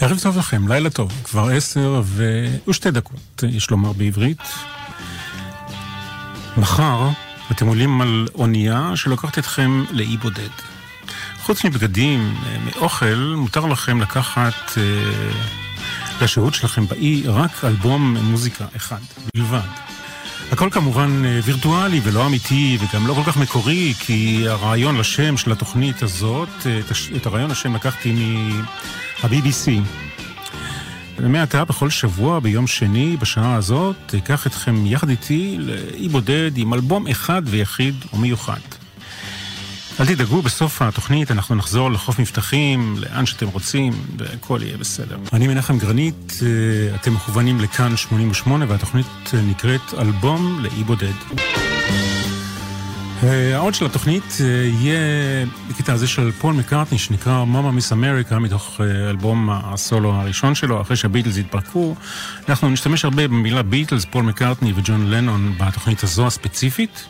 ערב טוב לכם, לילה טוב, כבר עשר ושתי דקות, יש לומר בעברית. מחר אתם עולים על אונייה שלוקחת אתכם לאי בודד. חוץ מבגדים, מאוכל, מותר לכם לקחת אה, לשהות שלכם באי רק אלבום מוזיקה אחד בלבד. הכל כמובן אה, וירטואלי ולא אמיתי וגם לא כל כך מקורי, כי הרעיון לשם של התוכנית הזאת, אה, את הרעיון לשם לקחתי מה-BBC. ומעתה בכל שבוע ביום שני בשעה הזאת אקח אתכם יחד איתי לאי בודד עם אלבום אחד ויחיד ומיוחד. אל תדאגו, בסוף התוכנית אנחנו נחזור לחוף מבטחים, לאן שאתם רוצים, והכל יהיה בסדר. אני מנחם גרנית, אה, אתם מכוונים לכאן 88, והתוכנית נקראת אלבום לאי בודד. אה, האות של התוכנית אה, יהיה בקטע הזה של פול מקארטני שנקרא Momma Miss America מתוך אלבום הסולו הראשון שלו אחרי שהביטלס התפרקו. אנחנו נשתמש הרבה במילה ביטלס, פול מקארטני וג'ון לנון בתוכנית הזו הספציפית.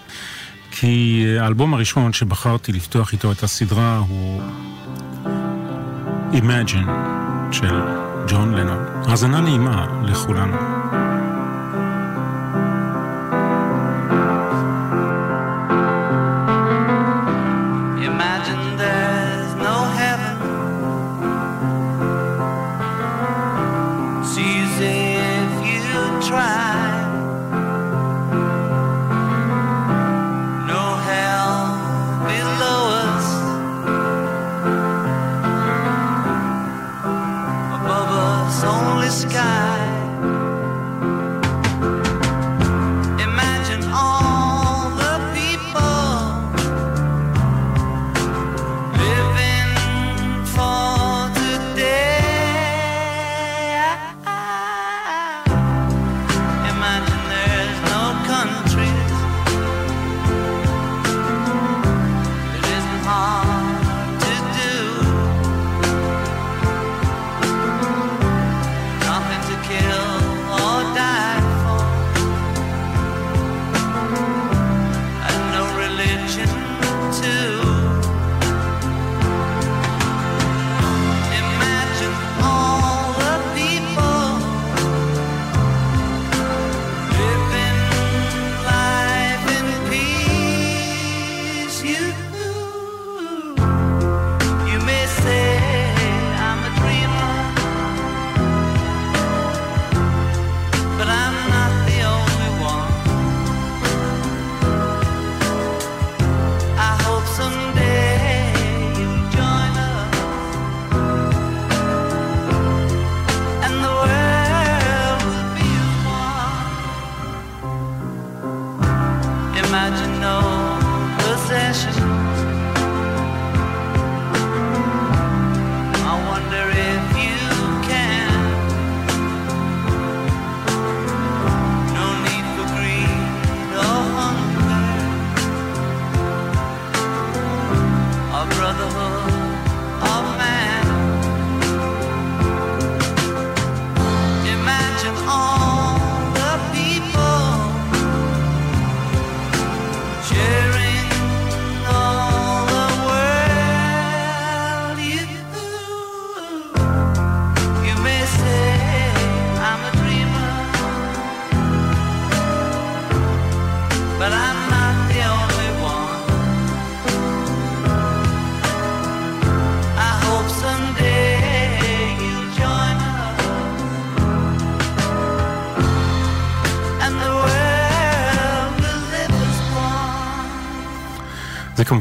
כי האלבום הראשון שבחרתי לפתוח איתו את הסדרה הוא Imagine של ג'ון לנון. האזנה נעימה לכולנו.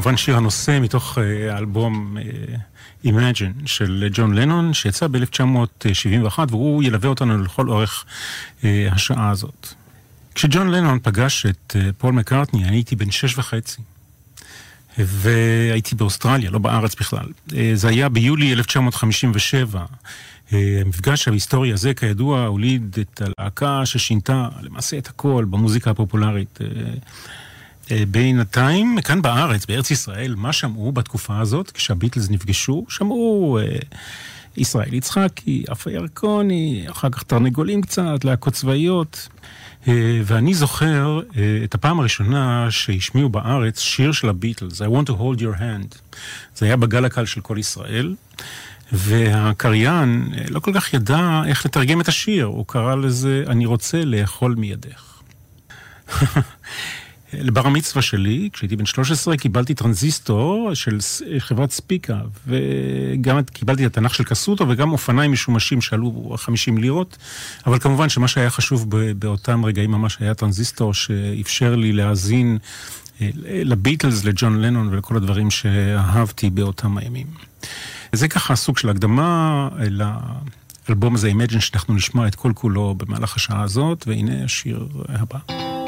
כמובן שיר הנושא מתוך אה, האלבום uh, Imagine של ג'ון לנון, שיצא ב-1971, והוא ילווה אותנו לכל אורך uh, השעה הזאת. כשג'ון לנון פגש את uh, פול מקארטני, אני הייתי בן שש וחצי. והייתי באוסטרליה, לא בארץ בכלל. Uh, זה היה ביולי 1957. המפגש ההיסטורי הזה, כידוע, הוליד את הלהקה ששינתה למעשה את הכל במוזיקה הפופולרית. אה, בינתיים, כאן בארץ, בארץ ישראל, מה שמעו בתקופה הזאת, כשהביטלס נפגשו? שמעו אה, ישראל יצחקי, עפה ירקוני, אחר כך תרנגולים קצת, להקות צבאיות. אה, ואני זוכר אה, את הפעם הראשונה שהשמיעו בארץ שיר של הביטלס, I want to hold your hand. זה היה בגל הקל של כל ישראל. והקריין לא כל כך ידע איך לתרגם את השיר, הוא קרא לזה "אני רוצה לאכול מידך". לבר המצווה שלי, כשהייתי בן 13, קיבלתי טרנזיסטור של חברת ספיקה, וגם קיבלתי את התנ"ך של קסוטו, וגם אופניים משומשים שעלו 50 לירות, אבל כמובן שמה שהיה חשוב באותם רגעים ממש היה טרנזיסטור שאפשר לי להאזין אה, לביטלס, לג'ון לנון ולכל הדברים שאהבתי באותם הימים. זה ככה סוג של הקדמה אה, לאלבום הזה, Imagine, שאנחנו נשמע את כל כולו במהלך השעה הזאת, והנה השיר הבא.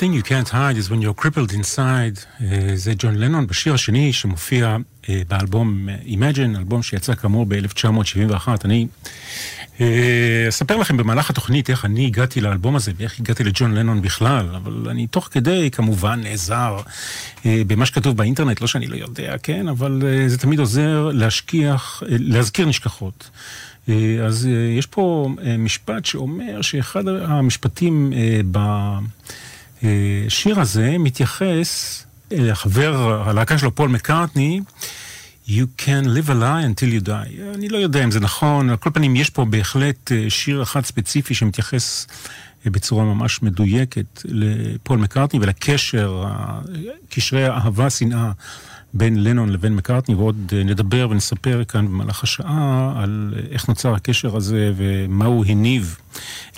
Thing you can't hide is when you're crippled inside, uh, זה ג'ון לנון בשיר השני שמופיע uh, באלבום uh, Imagine, אלבום שיצא כאמור ב-1971. אני uh, אספר לכם במהלך התוכנית איך אני הגעתי לאלבום הזה ואיך הגעתי לג'ון לנון בכלל, אבל אני תוך כדי כמובן נעזר uh, במה שכתוב באינטרנט, לא שאני לא יודע, כן, אבל uh, זה תמיד עוזר להשכיח, uh, להזכיר נשכחות. אז יש פה משפט שאומר שאחד המשפטים ב... השיר הזה מתייחס, לחבר הלהקה שלו, פול מקארטני, You can live a lie until you die. אני לא יודע אם זה נכון, על כל פנים יש פה בהחלט אה, שיר אחד ספציפי שמתייחס אה, בצורה ממש מדויקת לפול מקארטני ולקשר, קשרי האהבה-שנאה בין לנון לבין מקארטני, ועוד אה, נדבר ונספר כאן במהלך השעה על איך נוצר הקשר הזה ומה הוא הניב.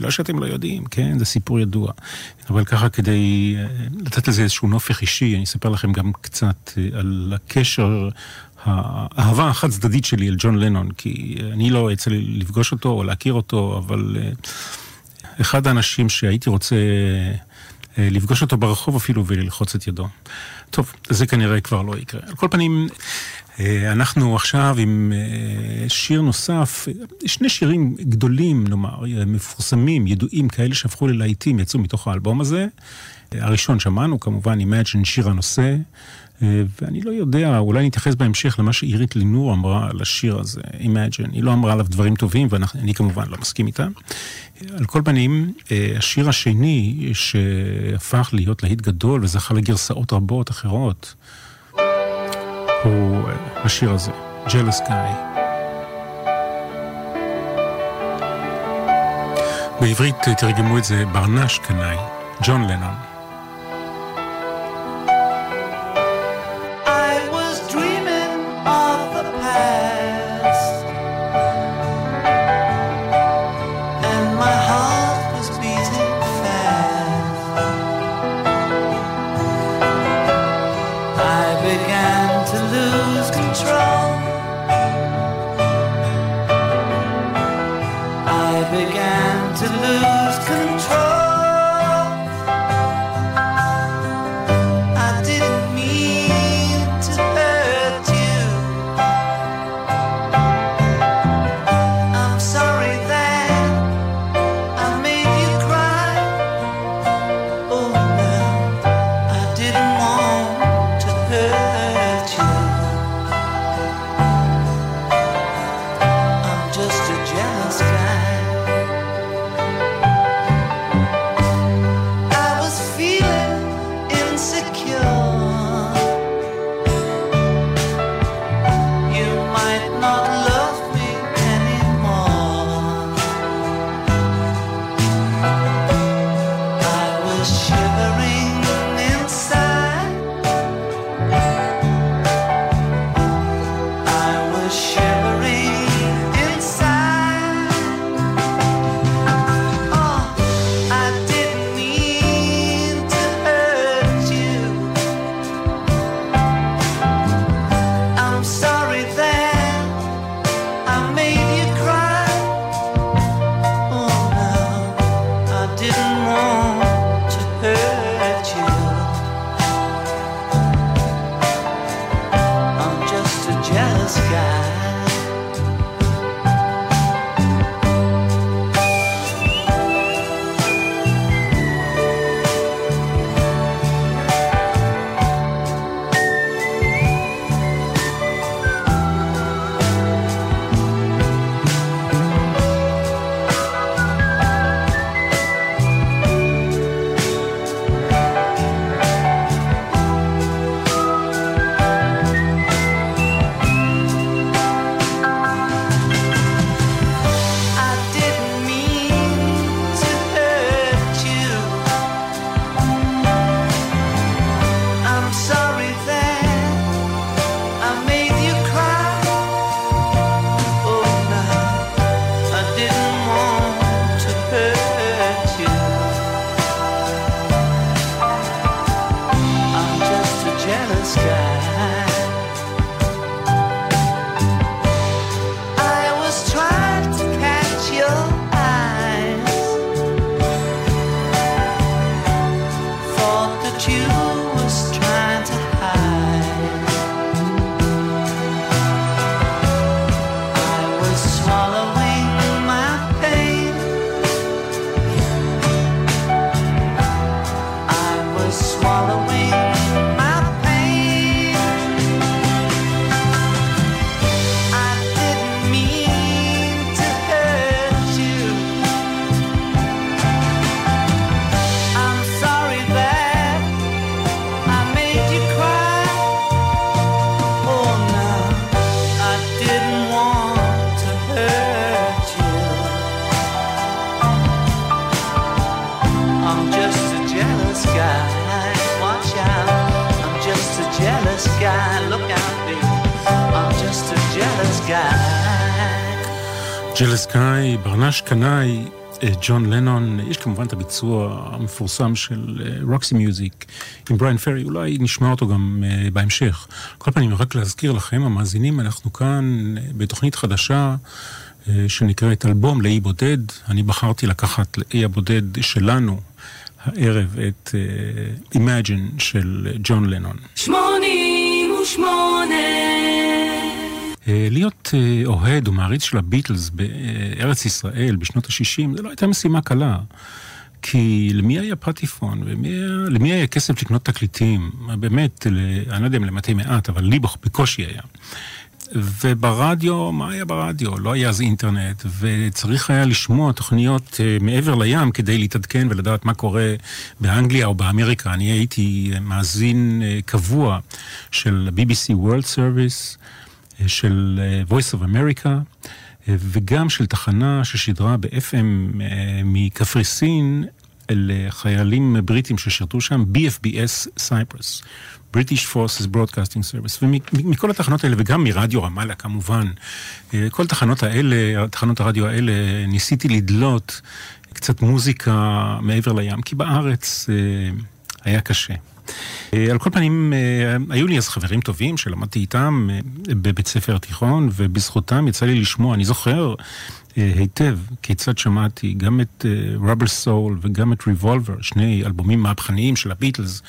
לא שאתם לא יודעים, כן? זה סיפור ידוע. אבל ככה כדי לתת לזה איזשהו נופך אישי, אני אספר לכם גם קצת על הקשר האהבה החד צדדית שלי אל ג'ון לנון, כי אני לא יצא לי לפגוש אותו או להכיר אותו, אבל אה, אחד האנשים שהייתי רוצה אה, לפגוש אותו ברחוב אפילו וללחוץ את ידו. טוב, זה כנראה כבר לא יקרה. על כל פנים, אה, אנחנו עכשיו עם שיר נוסף, שני שירים גדולים, נאמר, מפורסמים, ידועים, כאלה שהפכו ללהיטים, יצאו מתוך האלבום הזה. הראשון שמענו כמובן, Imagine, שיר הנושא. אה, ואני לא יודע, אולי נתייחס בהמשך למה שעירית לינור אמרה על השיר הזה, Imagine. היא לא אמרה עליו דברים טובים, ואני כמובן לא מסכים איתה. על כל פנים, אה, השיר השני שהפך להיות להיט גדול וזכה לגרסאות רבות אחרות, הוא אה, השיר הזה, Jealous Guy. בעברית תרגמו את זה ברנש קנאי, ג'ון לנון. you. ברנש קנאי, ג'ון לנון, יש כמובן את הביצוע המפורסם של רוקסי מיוזיק עם בריין פרי, אולי נשמע אותו גם בהמשך. כל פנים, רק להזכיר לכם, המאזינים, אנחנו כאן בתוכנית חדשה. שנקראת אלבום לאי בודד. אני בחרתי לקחת לאי הבודד שלנו הערב את Imagine של ג'ון לנון. שמונים ושמונה להיות uh, אוהד או מעריץ של הביטלס בארץ ישראל בשנות ה-60 זה לא הייתה משימה קלה. כי למי היה פטיפון, ולמי היה כסף לקנות תקליטים? באמת, אני לא יודע אם למתי מעט, אבל לי בקושי היה. וברדיו, מה היה ברדיו? לא היה אז אינטרנט, וצריך היה לשמוע תוכניות אה, מעבר לים כדי להתעדכן ולדעת מה קורה באנגליה או באמריקה. אני הייתי מאזין אה, קבוע של BBC World Service, אה, של Voice of America, וגם של תחנה ששידרה ב-FM מקפריסין לחיילים בריטים ששירתו שם, BFBS סייפרס. British Forces Broadcasting Service, ומכל התחנות האלה, וגם מרדיו רמאללה כמובן, אה, כל התחנות האלה, תחנות הרדיו האלה, ניסיתי לדלות קצת מוזיקה מעבר לים, כי בארץ אה, היה קשה. אה, על כל פנים, היו לי אז חברים טובים שלמדתי איתם בבית ספר תיכון, ובזכותם יצא לי לשמוע, אני זוכר היטב כיצד שמעתי גם את רובר סול וגם את ריבולבר, שני אלבומים מהפכניים של הביטלס.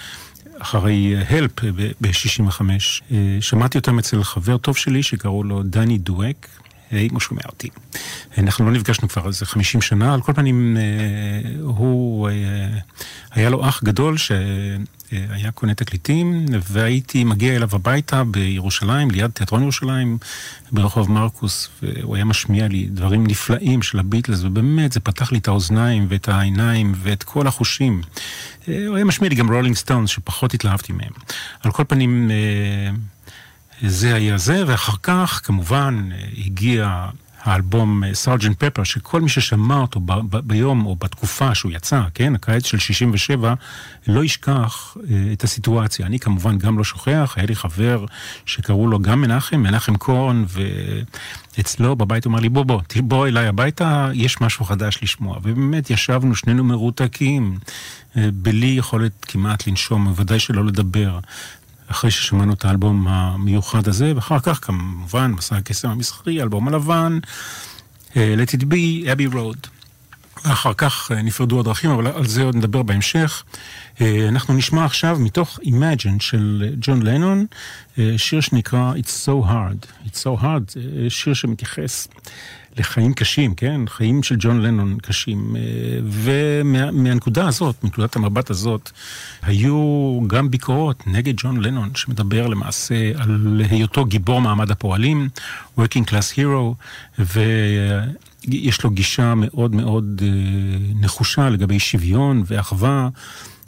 אחרי הלפ ב-65. אה, שמעתי אותם אצל חבר טוב שלי שקראו לו דני דואק. אם הוא שומע אותי. אנחנו לא נפגשנו כבר איזה 50 שנה, על כל פנים אה, הוא, אה, היה לו אח גדול שהיה קונה תקליטים, והייתי מגיע אליו הביתה בירושלים, ליד תיאטרון ירושלים, ברחוב מרקוס, והוא היה משמיע לי דברים נפלאים של הביטלס, ובאמת זה פתח לי את האוזניים ואת העיניים ואת כל החושים. הוא היה משמיע לי גם רולינג סטונס, שפחות התלהבתי מהם. על כל פנים... זה היה זה, ואחר כך כמובן הגיע האלבום Sergeant Pepper, שכל מי ששמע אותו ב- ב- ביום או בתקופה שהוא יצא, כן, הקיץ של 67, לא ישכח אה, את הסיטואציה. אני כמובן גם לא שוכח, היה לי חבר שקראו לו גם מנחם, מנחם קורן, ואצלו בבית הוא אמר לי, בוא, בוא, בוא אליי הביתה, יש משהו חדש לשמוע. ובאמת ישבנו שנינו מרותקים, אה, בלי יכולת כמעט לנשום, בוודאי שלא לדבר. אחרי ששמענו את האלבום המיוחד הזה, ואחר כך כמובן מסע הקסם המסחרי, האלבום הלבן, uh, Let It Be, Abbey Road. ואחר כך uh, נפרדו הדרכים, אבל על זה עוד נדבר בהמשך. Uh, אנחנו נשמע עכשיו מתוך Imagine של ג'ון לנון, uh, שיר שנקרא It's So Hard. It's So Hard, שיר שמתייחס לחיים קשים, כן? חיים של ג'ון לנון קשים. אה, ומהנקודה הזאת, מנקודת המבט הזאת, היו גם ביקורות נגד ג'ון לנון, שמדבר למעשה על היותו גיבור מעמד הפועלים, Working Class Hero, ויש לו גישה מאוד מאוד אה, נחושה לגבי שוויון ואחווה.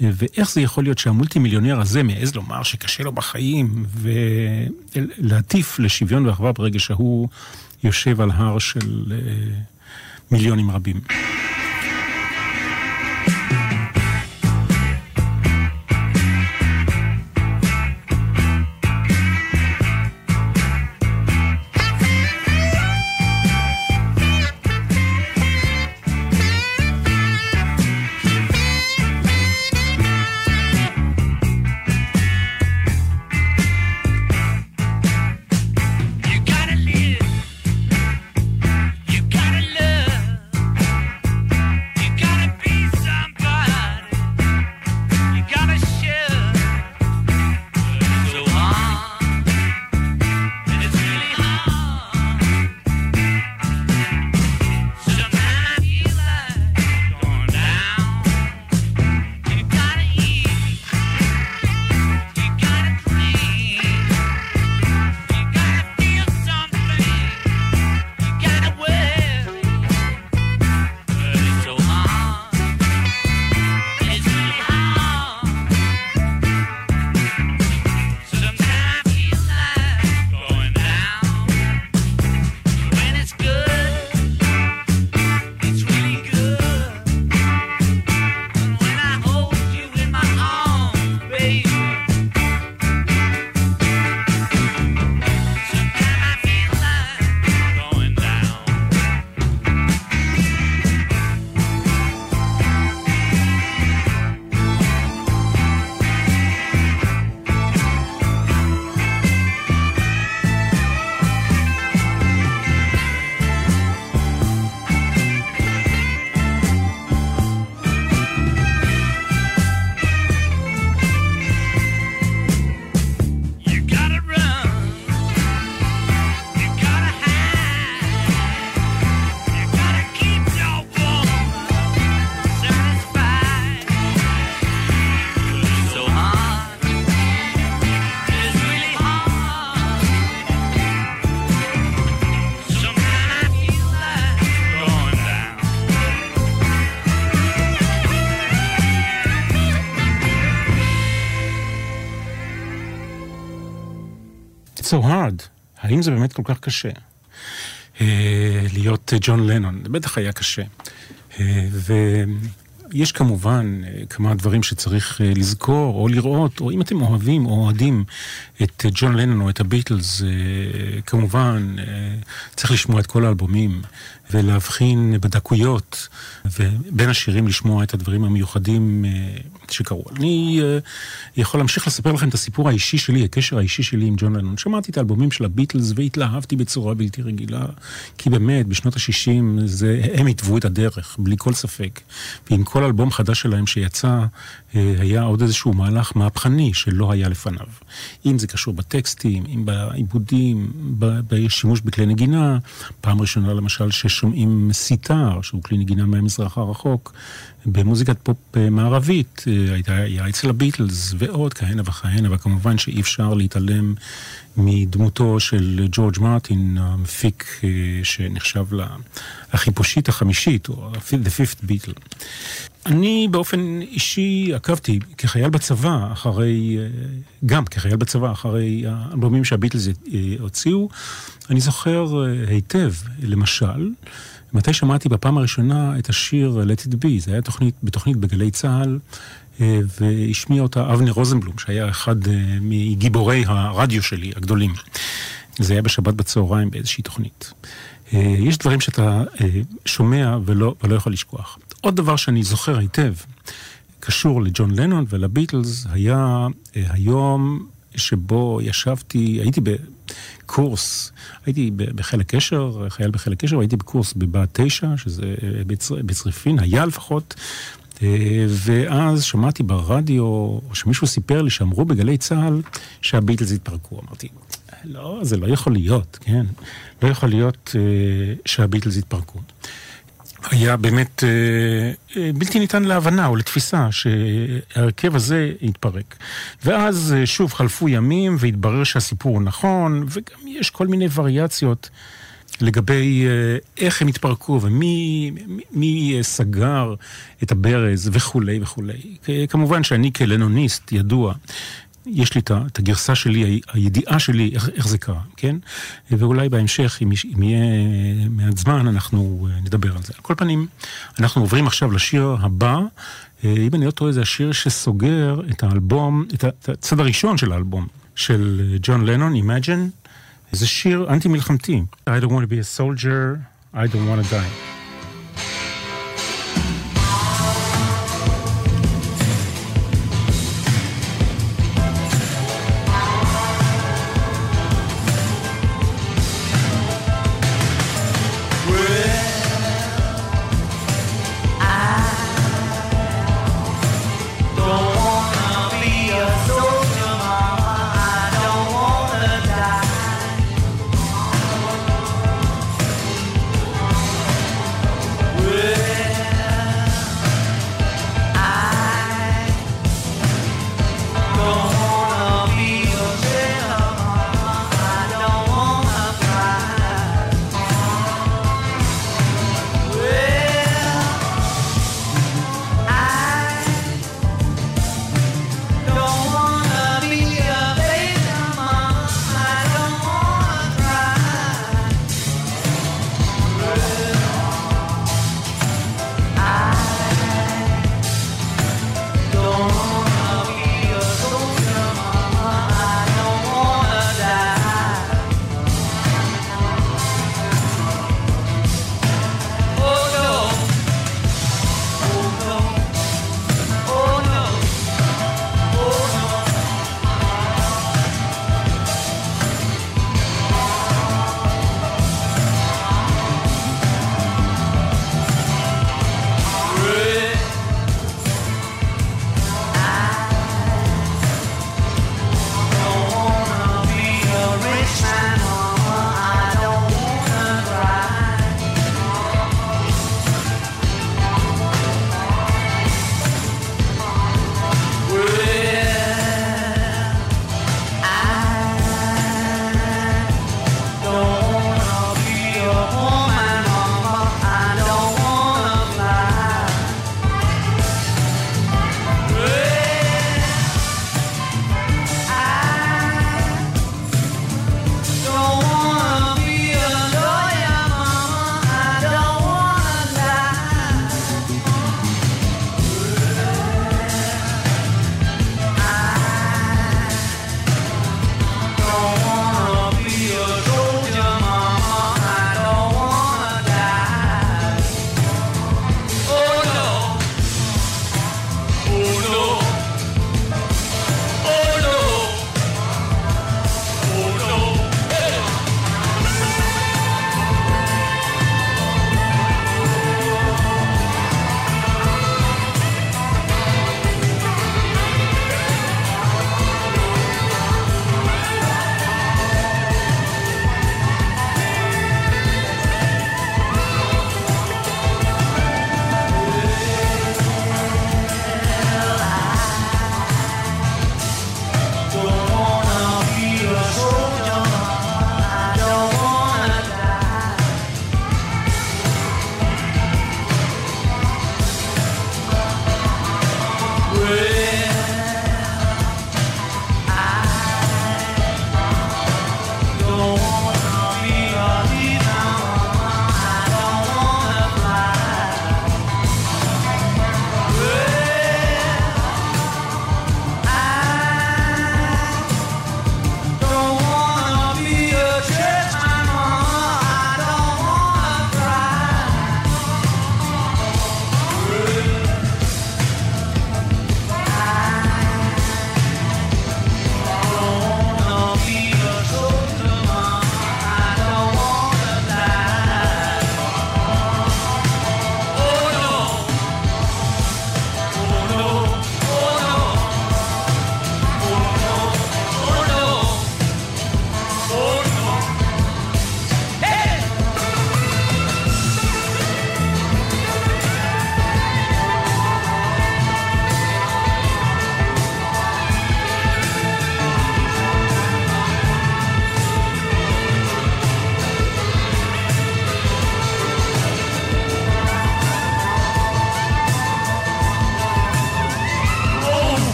ואיך זה יכול להיות שהמולטי מיליונר הזה מעז לומר שקשה לו בחיים, ולהטיף לשוויון ואחווה ברגע שהוא יושב על הר של אה, מיליונים רבים. So hard? האם זה באמת כל כך קשה? אה, להיות ג'ון לנון, זה בטח היה קשה. אה, יש כמובן אה, כמה דברים שצריך אה, לזכור או לראות, או אם אתם אוהבים או אוהדים את אה, ג'ון לנון או את הביטלס, כמובן צריך לשמוע את כל האלבומים ולהבחין בדקויות ובין השירים לשמוע את הדברים המיוחדים שקרו. אני יכול להמשיך לספר לכם את הסיפור האישי שלי, הקשר האישי שלי עם ג'ון לנון. שמעתי את האלבומים של הביטלס והתלהבתי בצורה בלתי רגילה, כי באמת בשנות ה-60 הם התוו את הדרך, בלי כל ספק. ועם כל אלבום חדש שלהם שיצא, אה, היה עוד איזשהו מהלך מהפכני שלא היה לפניו. אם זה קשור בטקסטים, אם בעיבודים, בשימוש בכלי נגינה, פעם ראשונה למשל ששומעים סיטר, שהוא כלי נגינה מהמזרח הרחוק, במוזיקת פופ אה, מערבית, אה, הייתה, אצל הביטלס ועוד כהנה וכהנה, וכמובן שאי אפשר להתעלם מדמותו של ג'ורג' מרטין, המפיק שנחשב לחיפושית החמישית, או The Fifth Beatle. אני באופן אישי עקבתי כחייל בצבא אחרי, גם כחייל בצבא אחרי האלבומים שהביטלס הוציאו. אני זוכר היטב, למשל, מתי שמעתי בפעם הראשונה את השיר Let It Be, זה היה תוכנית, בתוכנית בגלי צה"ל, והשמיע אותה אבנר רוזנבלום, שהיה אחד מגיבורי הרדיו שלי הגדולים. זה היה בשבת בצהריים באיזושהי תוכנית. יש דברים שאתה שומע ולא, ולא יכול לשכוח. עוד דבר שאני זוכר היטב, קשור לג'ון לנון ולביטלס, היה היום שבו ישבתי, הייתי בקורס, הייתי בחלק קשר, חייל בחלק קשר, הייתי בקורס בבה"ד 9, שזה בצריפין, היה לפחות, ואז שמעתי ברדיו, שמישהו סיפר לי שאמרו בגלי צה"ל שהביטלס התפרקו. אמרתי, לא, זה לא יכול להיות, כן? לא יכול להיות שהביטלס התפרקו. היה באמת אה, אה, בלתי ניתן להבנה או לתפיסה שההרכב הזה יתפרק. ואז אה, שוב חלפו ימים והתברר שהסיפור נכון, וגם יש כל מיני וריאציות לגבי איך הם התפרקו ומי מי, מי סגר את הברז וכולי וכולי. כמובן שאני כלנוניסט ידוע יש לי את הגרסה שלי, הידיעה שלי, איך, איך זה קרה, כן? ואולי בהמשך, אם, אם יהיה מעט זמן, אנחנו אה, נדבר על זה. על כל פנים, אנחנו עוברים עכשיו לשיר הבא. אה, אם אני לא טועה, זה השיר שסוגר את האלבום, את הצד הראשון של האלבום, של אה, ג'ון לנון, Imagine. זה שיר אנטי-מלחמתי. I don't want to be a soldier, I don't want to die.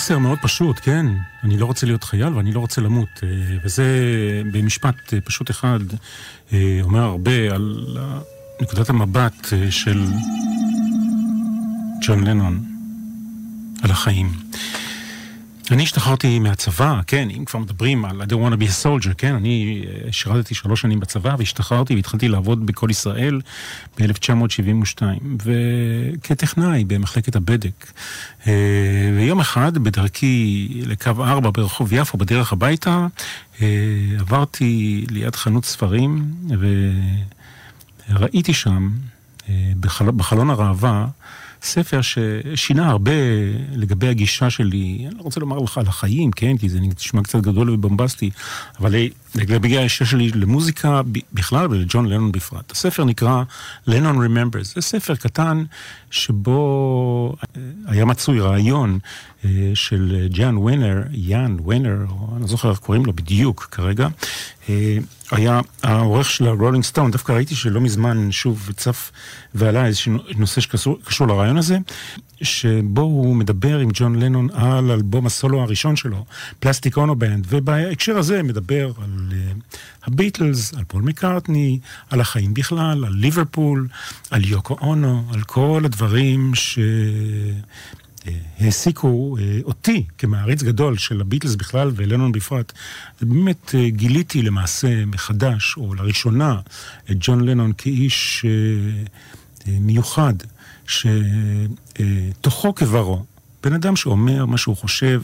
המסר מאוד פשוט, כן. אני לא רוצה להיות חייל ואני לא רוצה למות. אה, וזה במשפט אה, פשוט אחד אה, אומר הרבה על נקודת המבט של ג'ון לנון, על החיים. אני השתחררתי מהצבא, כן, אם כבר מדברים על I don't want to be a soldier, כן, אני אה, שירתתי שלוש שנים בצבא והשתחררתי והתחלתי לעבוד בכל ישראל ב-1972, וכטכנאי במחלקת הבדק. אה, ויום אחד, בדרכי לקו 4 ברחוב יפו, בדרך הביתה, אה, עברתי ליד חנות ספרים, וראיתי שם, בחלון הראווה, ספר ששינה הרבה לגבי הגישה שלי, אני לא רוצה לומר לך על החיים, כן, כי זה נשמע קצת גדול ובומבסטי, אבל לגבי הגישה שלי למוזיקה בכלל ולג'ון לנון בפרט. הספר נקרא Lennon Remembers, זה ספר קטן שבו היה מצוי ראיון של ג'אן ווינר, יאן ווינר, אני לא זוכר איך קוראים לו בדיוק כרגע, אה, היה העורך של הרולינג סטון, דווקא ראיתי שלא מזמן שוב צף ועלה איזשהו נושא שקשור לראיון הזה, שבו הוא מדבר עם ג'ון לנון על אלבום הסולו הראשון שלו, Plastic Ono Band, ובהקשר הזה מדבר על הביטלס, על פול מקארטני, על החיים בכלל, על ליברפול, על יוקו אונו, על כל הדברים ש... העסיקו אה, אותי כמעריץ גדול של הביטלס בכלל ולנון בפרט. ובאמת אה, גיליתי למעשה מחדש, או לראשונה, את ג'ון לנון כאיש אה, מיוחד, שתוכו כברו, בן אדם שאומר מה שהוא חושב,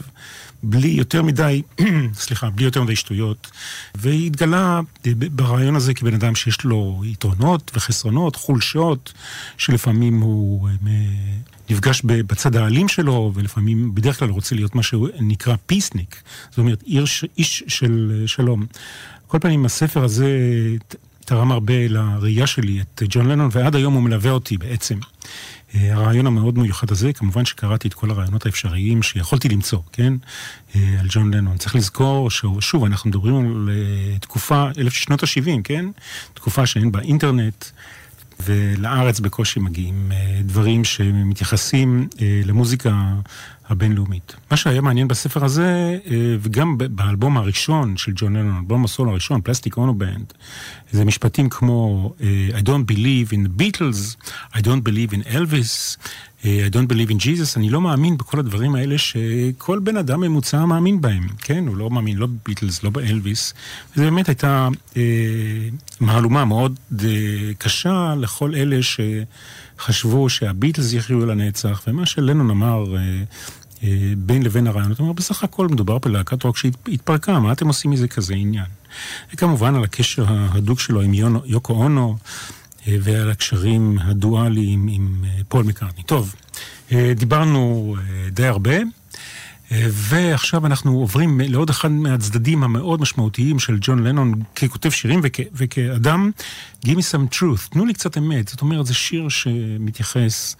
בלי יותר מדי, סליחה, בלי יותר מדי שטויות, והתגלה ברעיון הזה כבן אדם שיש לו יתרונות וחסרונות, חולשות, שלפעמים הוא נפגש בצד האלים שלו, ולפעמים, בדרך כלל רוצה להיות מה שנקרא פיסניק, זאת אומרת, איש, איש של שלום. כל פנים, הספר הזה תרם הרבה לראייה שלי את ג'ון לנון, ועד היום הוא מלווה אותי בעצם. אה, הרעיון המאוד מיוחד הזה, כמובן שקראתי את כל הרעיונות האפשריים שיכולתי למצוא, כן? אה, על ג'ון לנון. צריך לזכור ששוב, אנחנו מדברים על אה, תקופה, אלף שנות ה-70, כן? תקופה שאין בה אינטרנט. ולארץ בקושי מגיעים דברים שמתייחסים למוזיקה הבינלאומית. מה שהיה מעניין בספר הזה, אה, וגם באלבום הראשון של ג'ון לנון, אלבום הסול הראשון, פלסטיק אונו בנד, זה משפטים כמו אה, I don't believe in the Beatles, I don't believe in Elvis, אה, I don't believe in Jesus, אני לא מאמין בכל הדברים האלה שכל בן אדם ממוצע מאמין בהם, כן? הוא לא מאמין לא בביטלס, לא באלוויס. וזו באמת הייתה אה, מהלומה מאוד אה, קשה לכל אלה ש... חשבו שהביטלס יחיו לנצח, ומה שלנון אמר אה, אה, בין לבין הרעיונות, אמר, בסך הכל מדובר בלהקת רוק שהתפרקה, מה אתם עושים מזה כזה עניין? וכמובן על הקשר ההדוק שלו עם יונו, יוקו אונו, אה, ועל הקשרים הדואליים עם אה, פול מקארטני. טוב, אה, דיברנו אה, די הרבה. ועכשיו אנחנו עוברים לעוד אחד מהצדדים המאוד משמעותיים של ג'ון לנון ככותב שירים וכ, וכאדם, Give me some truth, תנו לי קצת אמת. זאת אומרת, זה שיר שמתייחס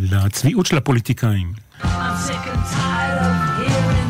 לצביעות של הפוליטיקאים. I'm sick and tired of hearing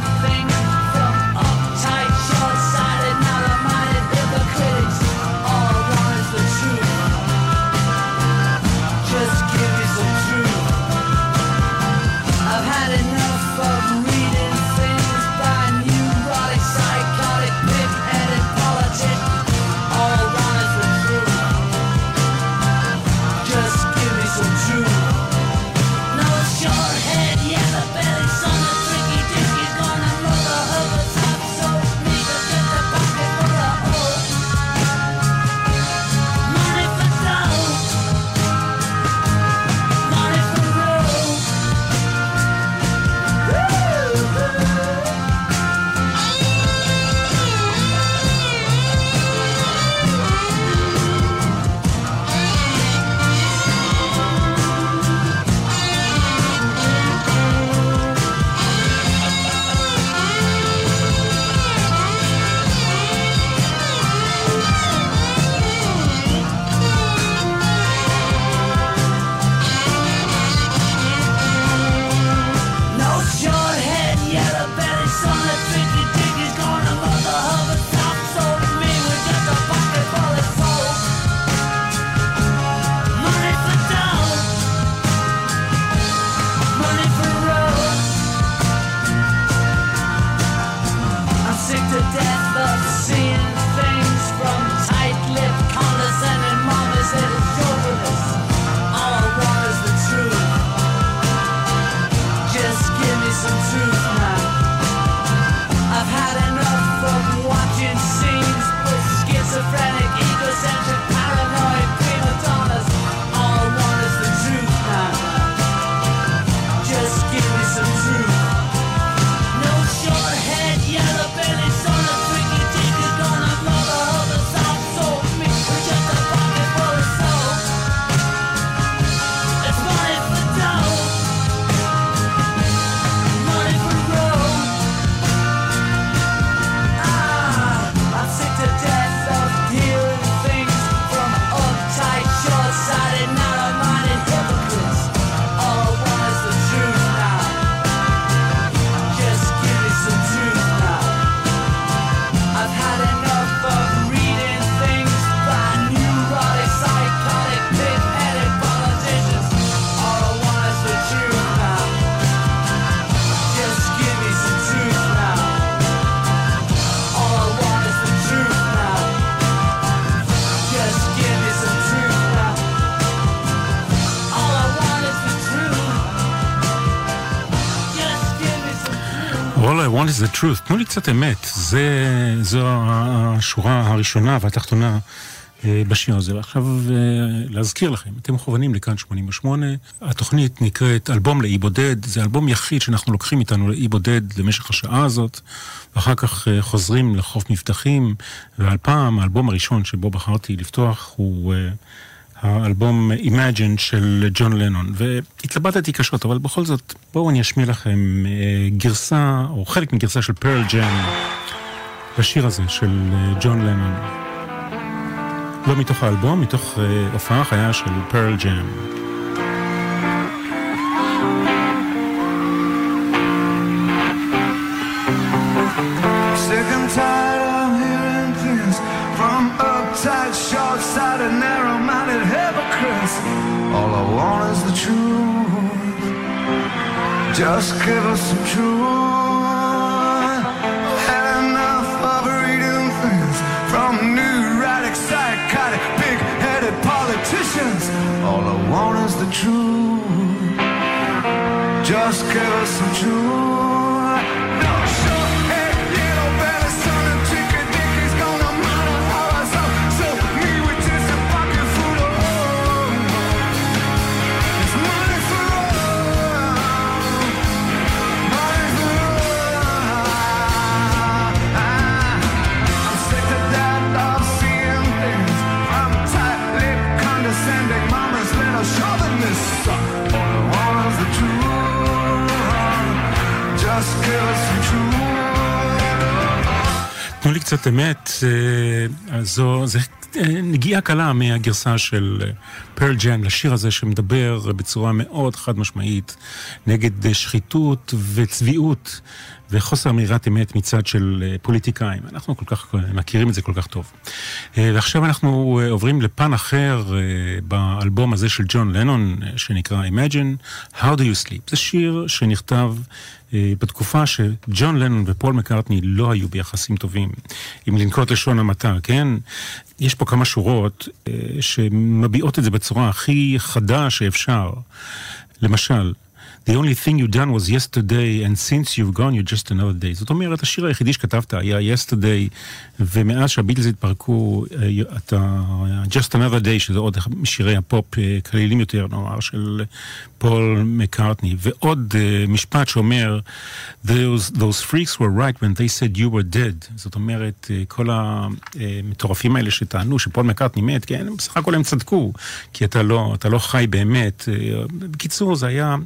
Want is the truth. תנו לי קצת אמת. זה, זו השורה הראשונה והתחתונה אה, בשיר הזה. ועכשיו אה, להזכיר לכם, אתם מכוונים לכאן 88, התוכנית נקראת אלבום לאי בודד, זה אלבום יחיד שאנחנו לוקחים איתנו לאי בודד למשך השעה הזאת, ואחר כך אה, חוזרים לחוף מבטחים, והפעם האלבום הראשון שבו בחרתי לפתוח הוא... האלבום Imagine של ג'ון לנון, והתלבטתי קשות, אבל בכל זאת, בואו אני אשמיע לכם גרסה, או חלק מגרסה של פרל ג'ם, לשיר הזה של ג'ון לנון. לא מתוך האלבום, מתוך uh, הופעה חיה של פרל ג'ם. Just give us some truth. Had enough of reading things from new psychotic, big-headed politicians. All I want is the truth. Just give us some truth. קצת אמת, אה, זו, אה, נגיעה קלה מהגרסה של פרל ג'ם לשיר הזה שמדבר בצורה מאוד חד משמעית נגד שחיתות וצביעות וחוסר אמירת אמת מצד של אה, פוליטיקאים. אנחנו כל כך מכירים את זה כל כך טוב. ועכשיו אנחנו עוברים לפן אחר באלבום הזה של ג'ון לנון, שנקרא Imagine, How do you sleep? זה שיר שנכתב אה, בתקופה שג'ון לנון ופול מקארטני לא היו ביחסים טובים, אם לנקוט לשון המעטה, כן? יש פה כמה שורות אה, שמביעות את זה בצורה הכי חדה שאפשר. למשל, The only thing you done was yesterday, and since you've gone, you're just another day. זאת אומרת, השיר היחידי שכתבת היה yesterday, ומאז שהביטלס התפרקו, אה, אתה just another day, שזה עוד משירי הפופ כלילים אה, יותר, נאמר, של פול מקארטני. ועוד uh, משפט שאומר, those, those freaks were right when they said you were dead. זאת אומרת, כל המטורפים האלה שטענו שפול מקארטני מת, כן, בסך הכל הם צדקו, כי אתה לא, אתה לא חי באמת. בקיצור, זה היה...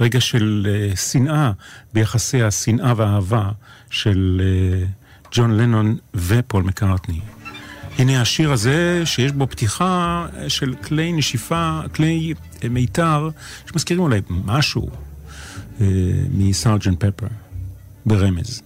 רגע של uh, שנאה ביחסי השנאה והאהבה של uh, ג'ון לנון ופול מקארטני. הנה השיר הזה שיש בו פתיחה של כלי נשיפה, כלי מיתר, שמזכירים אולי משהו מסארג'נט פפר, ברמז.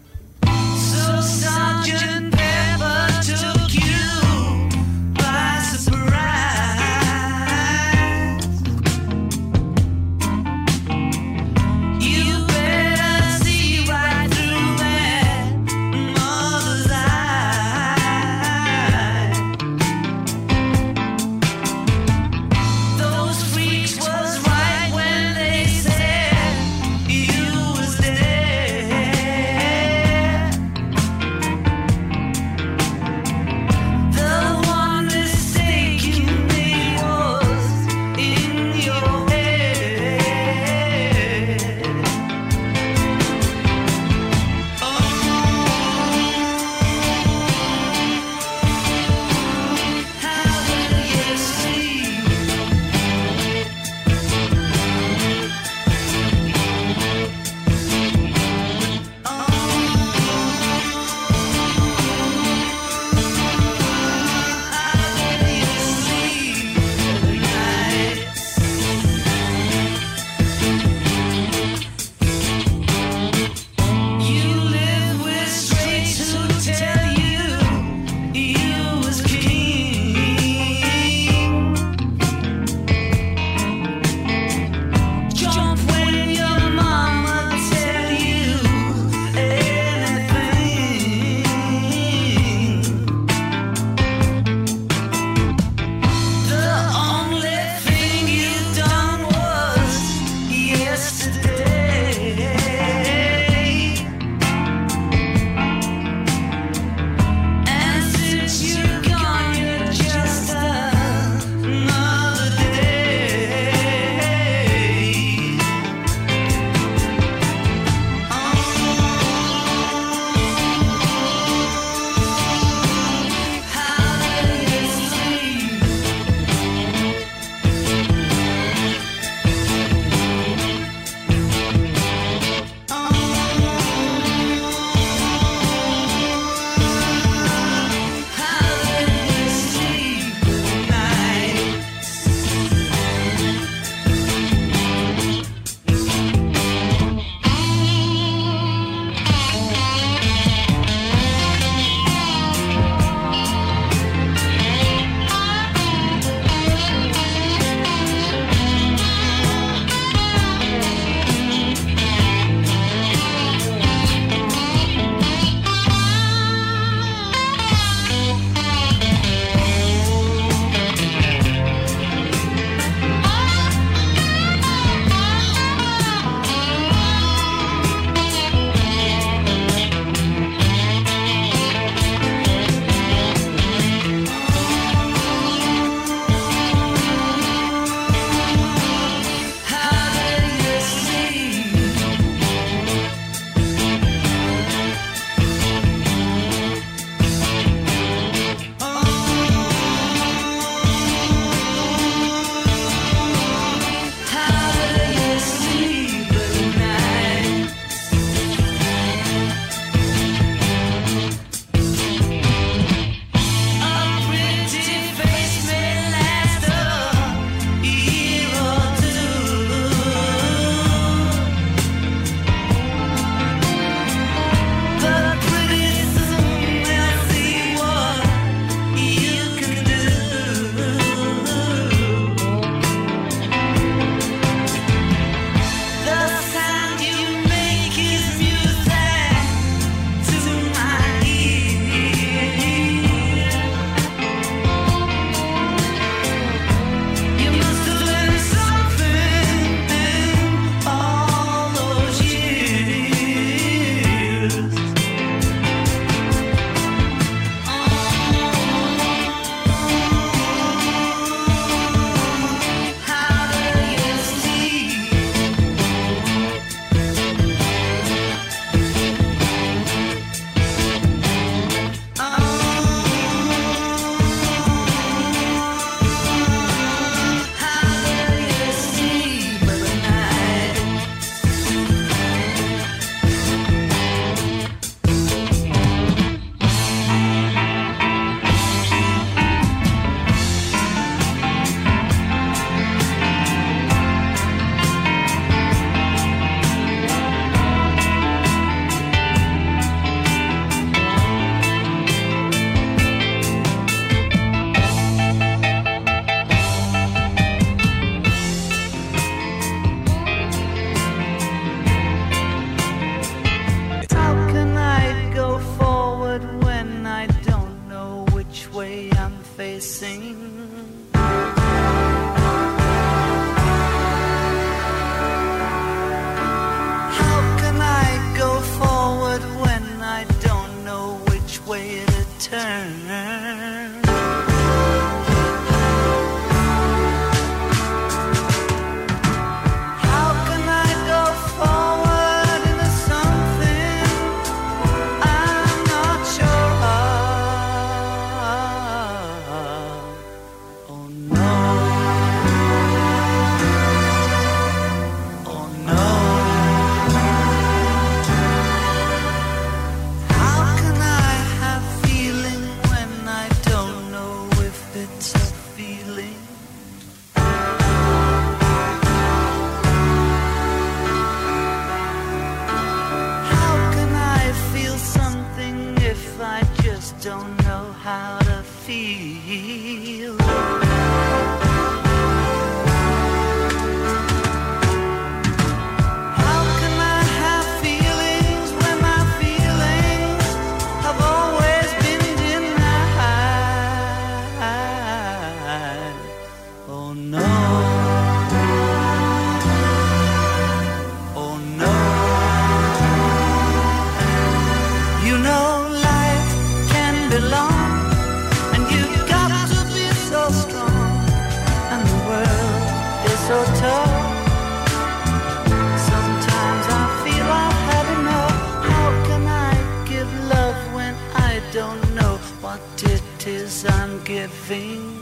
I'm giving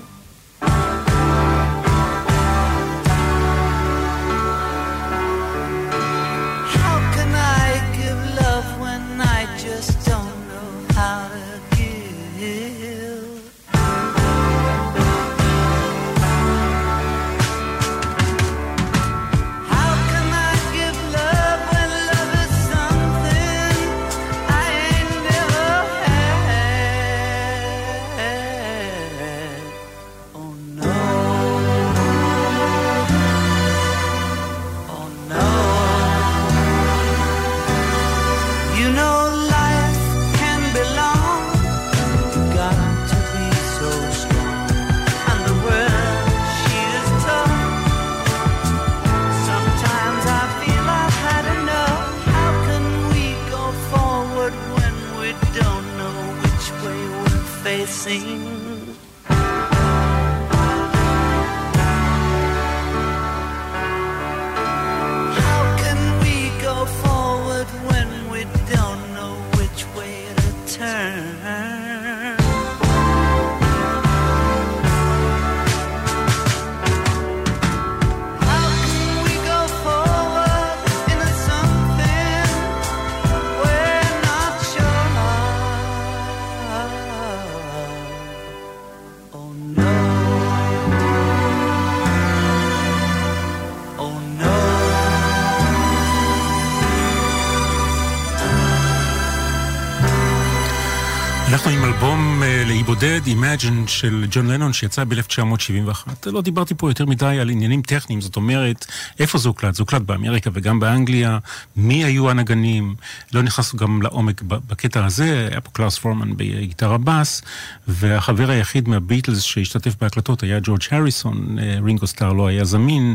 בודד, Imagine של ג'ון לנון שיצא ב-1971. לא דיברתי פה יותר מדי על עניינים טכניים, זאת אומרת, איפה זה הוקלט? זה הוקלט באמריקה וגם באנגליה, מי היו הנגנים, לא נכנסנו גם לעומק בקטע הזה, היה פה קלאוס פורמן בגיטרה בס, והחבר היחיד מהביטלס שהשתתף בהקלטות היה ג'ורג' הריסון, אה, רינגו סטאר לא היה זמין,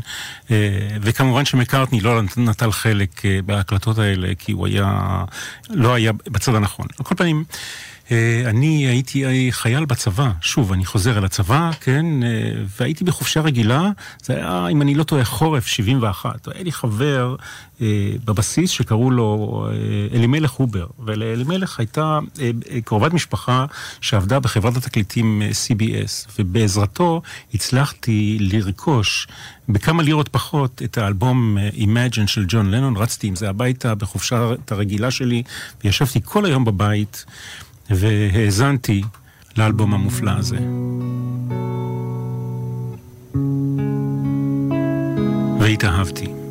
אה, וכמובן שמקארטני לא נטל חלק אה, בהקלטות האלה, כי הוא היה, לא היה בצד הנכון. על כל פנים, אני הייתי חייל בצבא, שוב, אני חוזר אל הצבא, כן, אה, והייתי בחופשה רגילה, זה היה, אם אני לא טועה, חורף 71. היה לי חבר אה, בבסיס שקראו לו אלימלך הובר, ולאלימלך הייתה קרובת משפחה שעבדה בחברת התקליטים CBS, ובעזרתו הצלחתי לרכוש בכמה לירות פחות את האלבום Imagine של ג'ון לנון, רצתי עם זה הביתה בחופשה הרגילה שלי, וישבתי כל היום בבית. והאזנתי לאלבום המופלא הזה. והתאהבתי.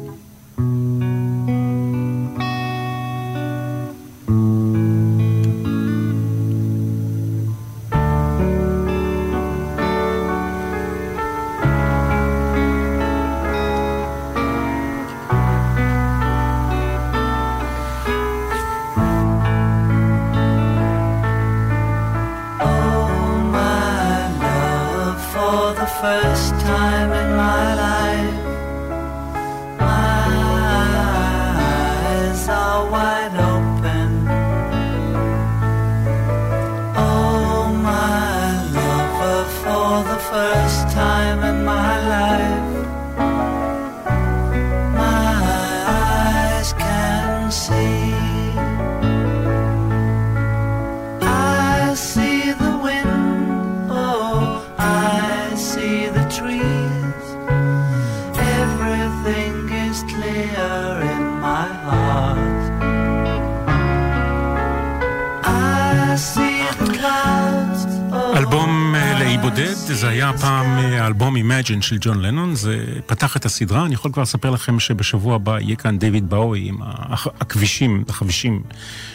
Imagine של ג'ון לנון, זה פתח את הסדרה, אני יכול כבר לספר לכם שבשבוע הבא יהיה כאן דיוויד באוי עם הכבישים, החבישים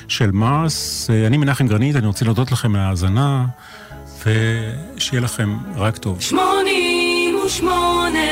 של מרס. אה, אני מנחם גרנית, אני רוצה להודות לכם על ההאזנה, ושיהיה לכם רק טוב. שמונים ושמונה